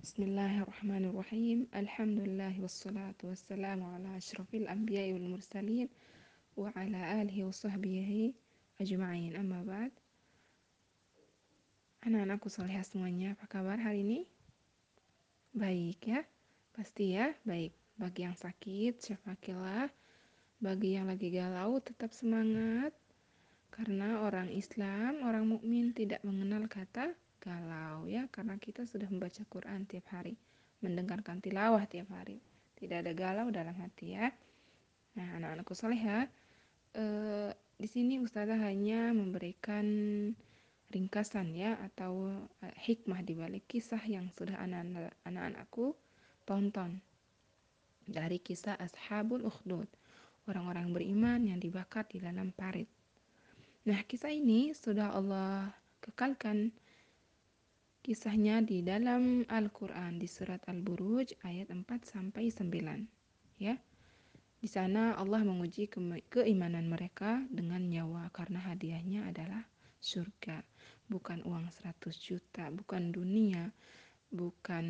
Bismillahirrahmanirrahim. Alhamdulillah wassalatu wassalamu ala asyrafil anbiya'i wal mursalin wa ala alihi wa sahbihi ajma'in. Amma ba'd. Anak-anakku salihah semuanya, apa kabar hari ini? Baik ya? Pasti ya, baik. Bagi yang sakit, syafakilah. Bagi yang lagi galau, tetap semangat. Karena orang Islam, orang mukmin tidak mengenal kata galau ya karena kita sudah membaca Quran tiap hari mendengarkan tilawah tiap hari tidak ada galau dalam hati ya. Nah anak-anakku soleh ya eh, di sini Ustazah hanya memberikan ringkasan ya atau eh, hikmah di balik kisah yang sudah anak-anakku tonton. Dari kisah Ashabul Ukhdud orang-orang beriman yang dibakar di dalam parit. Nah kisah ini sudah Allah kekalkan Kisahnya di dalam Al-Qur'an di surat Al-Buruj ayat 4 sampai 9. Ya. Di sana Allah menguji ke keimanan mereka dengan nyawa karena hadiahnya adalah surga, bukan uang 100 juta, bukan dunia, bukan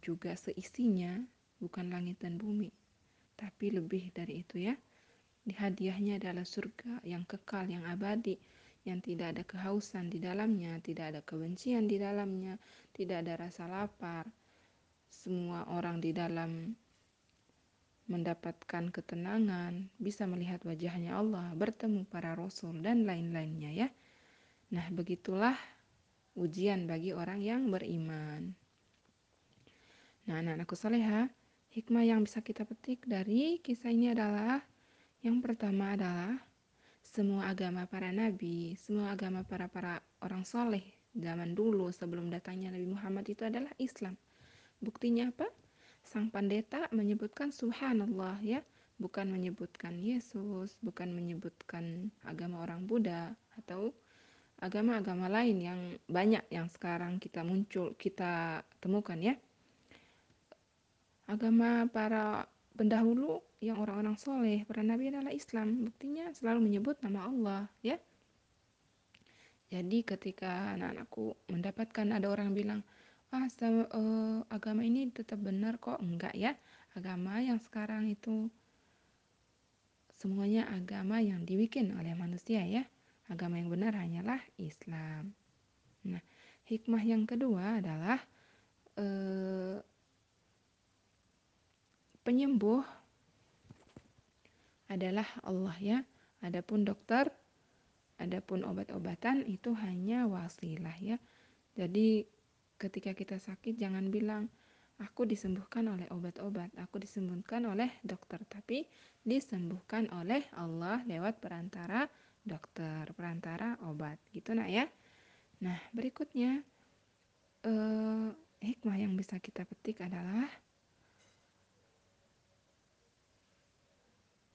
juga seisinya, bukan langit dan bumi, tapi lebih dari itu ya. Di hadiahnya adalah surga yang kekal, yang abadi, yang tidak ada kehausan di dalamnya, tidak ada kebencian di dalamnya, tidak ada rasa lapar. Semua orang di dalam mendapatkan ketenangan, bisa melihat wajahnya Allah, bertemu para rasul dan lain-lainnya ya. Nah, begitulah ujian bagi orang yang beriman. Nah, anak-anakku soleha, hikmah yang bisa kita petik dari kisah ini adalah yang pertama adalah semua agama para nabi, semua agama para para orang soleh zaman dulu sebelum datangnya Nabi Muhammad itu adalah Islam. Buktinya apa? Sang pendeta menyebutkan Subhanallah ya, bukan menyebutkan Yesus, bukan menyebutkan agama orang Buddha atau agama-agama lain yang banyak yang sekarang kita muncul kita temukan ya. Agama para pendahulu yang orang-orang soleh, para nabi adalah Islam. Buktinya selalu menyebut nama Allah, ya. Jadi ketika anak-anakku mendapatkan ada orang bilang, ah uh, agama ini tetap benar kok, enggak ya. Agama yang sekarang itu semuanya agama yang dibikin oleh manusia ya. Agama yang benar hanyalah Islam. Nah, hikmah yang kedua adalah uh, penyembuh adalah Allah ya. Adapun dokter, adapun obat-obatan itu hanya wasilah ya. Jadi ketika kita sakit jangan bilang aku disembuhkan oleh obat-obat, aku disembuhkan oleh dokter, tapi disembuhkan oleh Allah lewat perantara dokter, perantara obat. Gitu nak ya. Nah, berikutnya eh, hikmah yang bisa kita petik adalah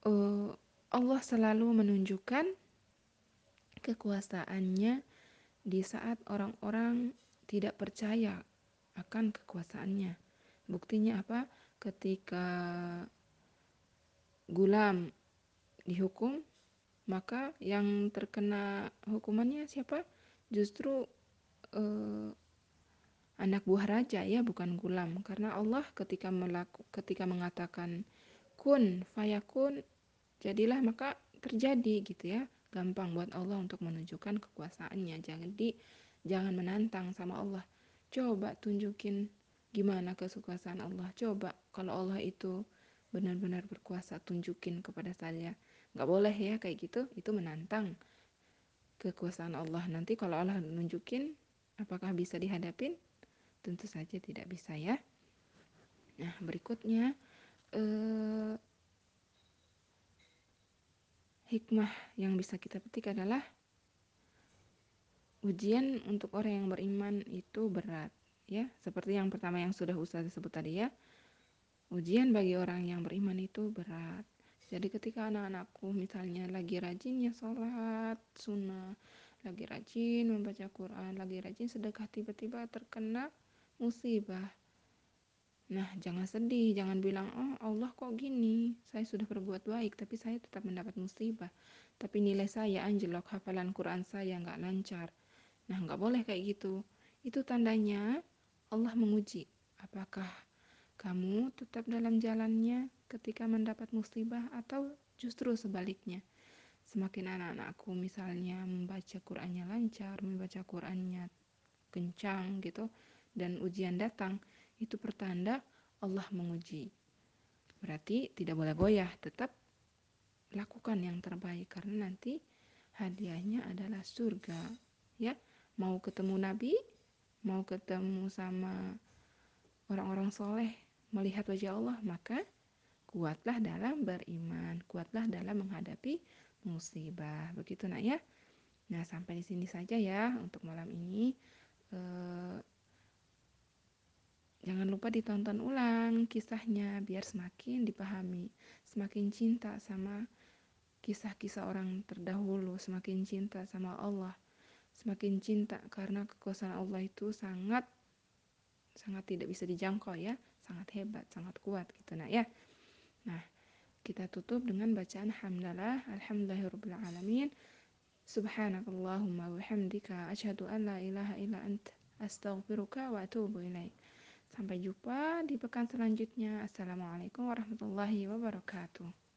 uh, Allah selalu menunjukkan kekuasaannya di saat orang-orang tidak percaya akan kekuasaannya. Buktinya apa? Ketika gulam dihukum, maka yang terkena hukumannya siapa? Justru uh, anak buah raja ya, bukan gulam. Karena Allah ketika melaku, ketika mengatakan kun fayakun jadilah maka terjadi gitu ya. Gampang buat Allah untuk menunjukkan kekuasaannya. Jadi jangan menantang sama Allah. Coba tunjukin gimana kekuasaan Allah. Coba kalau Allah itu benar-benar berkuasa tunjukin kepada saya. Nggak boleh ya kayak gitu. Itu menantang kekuasaan Allah. Nanti kalau Allah nunjukin apakah bisa dihadapin? Tentu saja tidak bisa ya. Nah berikutnya eh, hikmah yang bisa kita petik adalah ujian untuk orang yang beriman itu berat ya. Seperti yang pertama yang sudah Ustaz sebut tadi ya. Ujian bagi orang yang beriman itu berat. Jadi ketika anak-anakku misalnya lagi rajin ya sholat sunnah lagi rajin membaca Quran lagi rajin sedekah tiba-tiba terkena musibah Nah, jangan sedih, jangan bilang, "Oh, Allah kok gini? Saya sudah berbuat baik, tapi saya tetap mendapat musibah. Tapi nilai saya anjlok, hafalan Quran saya nggak lancar." Nah, nggak boleh kayak gitu. Itu tandanya Allah menguji Apakah kamu tetap dalam jalannya ketika mendapat musibah atau justru sebaliknya? Semakin anak-anakku misalnya membaca Qur'annya lancar, membaca Qur'annya kencang gitu dan ujian datang, itu pertanda Allah menguji. Berarti tidak boleh goyah, tetap lakukan yang terbaik karena nanti hadiahnya adalah surga. Ya, mau ketemu Nabi, mau ketemu sama orang-orang soleh, melihat wajah Allah, maka kuatlah dalam beriman, kuatlah dalam menghadapi musibah. Begitu nak ya. Nah, sampai di sini saja ya untuk malam ini. Eh, jangan lupa ditonton ulang kisahnya biar semakin dipahami, semakin cinta sama kisah-kisah orang terdahulu, semakin cinta sama Allah, semakin cinta karena kekuasaan Allah itu sangat sangat tidak bisa dijangkau ya, sangat hebat, sangat kuat gitu nah ya. Nah, kita tutup dengan bacaan hamdalah, alhamdulillahirabbil alamin. Subhanakallahumma wabihamdika asyhadu an la ilaha illa anta astaghfiruka wa atubu ilaik. Sampai jumpa di pekan selanjutnya. Assalamualaikum warahmatullahi wabarakatuh.